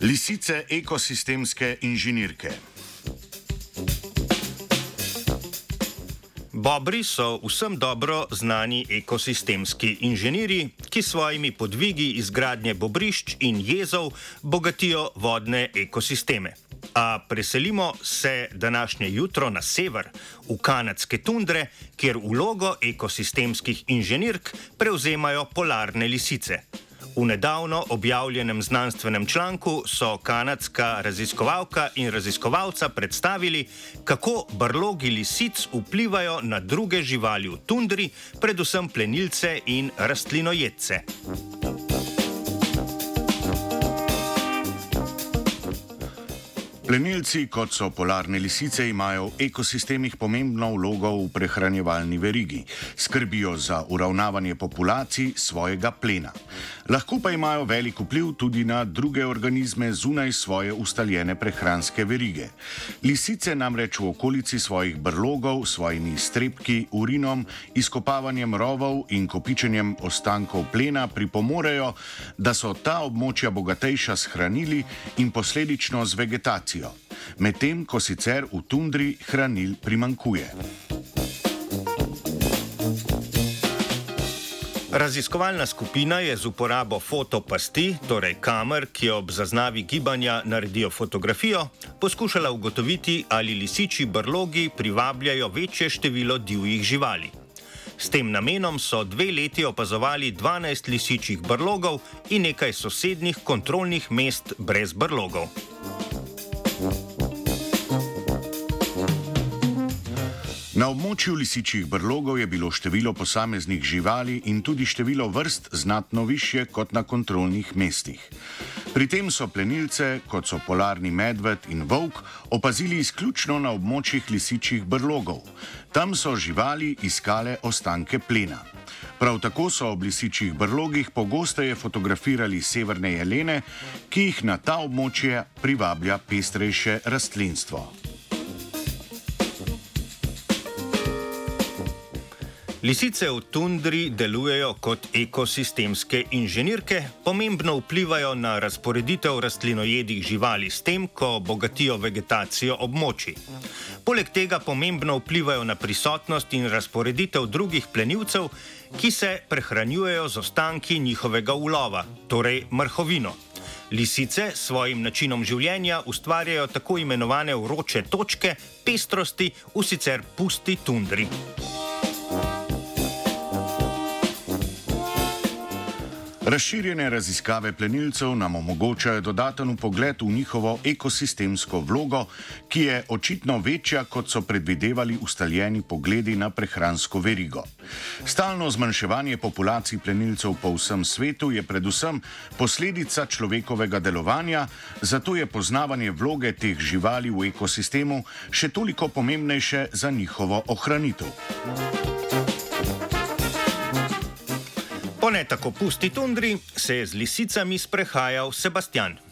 Lisice ekosistemske inženirke. Bobri so vsem dobro znani ekosistemski inženirji, ki s svojimi podvigi izgradnje bobrišč in jezov bogatijo vodne ekosisteme. A preselimo se današnje jutro na sever, v kanadske tundre, kjer vlogo ekosistemskih inženirk prevzemajo polarne lisice. V nedavno objavljenem znanstvenem članku so kanadska raziskovalka in raziskovalca predstavili, kako brlogi lisic vplivajo na druge živali v tundri, predvsem plenilce in rastlinojedce. Plenilci, kot so polarne lisice, imajo v ekosistemih pomembno vlogo v prehranjevalni verigi. Skrbijo za uravnavanje populacij svojega plena. Lahko pa imajo velik vpliv tudi na druge organizme zunaj svoje ustaljene prehranske verige. Lisice namreč v okolici svojih brlogov, svojimi strepki, urinom, izkopavanjem rovov in kopičenjem ostankov plena pripomorejo, da so ta območja bogatejša s hranili in posledično z vegetacijo populacijo, medtem ko sicer v tundri hranil primankuje. Raziskovalna skupina je z uporabo fotopasti, torej kamer, ki ob zaznavi gibanja naredijo fotografijo, poskušala ugotoviti, ali lisiči brlogi privabljajo večje število divjih živali. S tem namenom so dve leti opazovali 12 lisičjih brlogov in nekaj sosednjih kontrolnih mest brez brlogov. Na območju lisičjih brlogov je bilo število posameznih živali in tudi število vrst znatno više kot na kontrolnih mestih. Pri tem so plenilce, kot so polarni medved in volk, opazili izključno na območjih lisičjih brlogov. Tam so živali iskale ostanke plena. Prav tako so ob lisičjih brlogih pogosteje fotografirali severne jelene, ki jih na ta območje privablja pestrejše rastlinstvo. Lisice v tundri delujejo kot ekosistemske inženirke, pomembno vplivajo na razporeditev rastlinojedih živali s tem, ko bogatijo vegetacijo območij. Poleg tega pomembno vplivajo na prisotnost in razporeditev drugih plenilcev, ki se prehranjujejo z ostanki njihovega ulova, torej mrhovino. Lisice s svojim načinom življenja ustvarjajo tako imenovane vroče točke pestrosti v sicer pusti tundri. Razširjene raziskave plenilcev nam omogočajo dodaten pogled v njihovo ekosistemsko vlogo, ki je očitno večja, kot so predvidevali ustaljeni pogledi na prehransko verigo. Stalno zmanjševanje populacij plenilcev po vsem svetu je predvsem posledica človekovega delovanja, zato je poznavanje vloge teh živali v ekosistemu še toliko pomembnejše za njihovo ohranitev. Po ne tako pusti tundri se je z lisicami sprehajal Sebastian.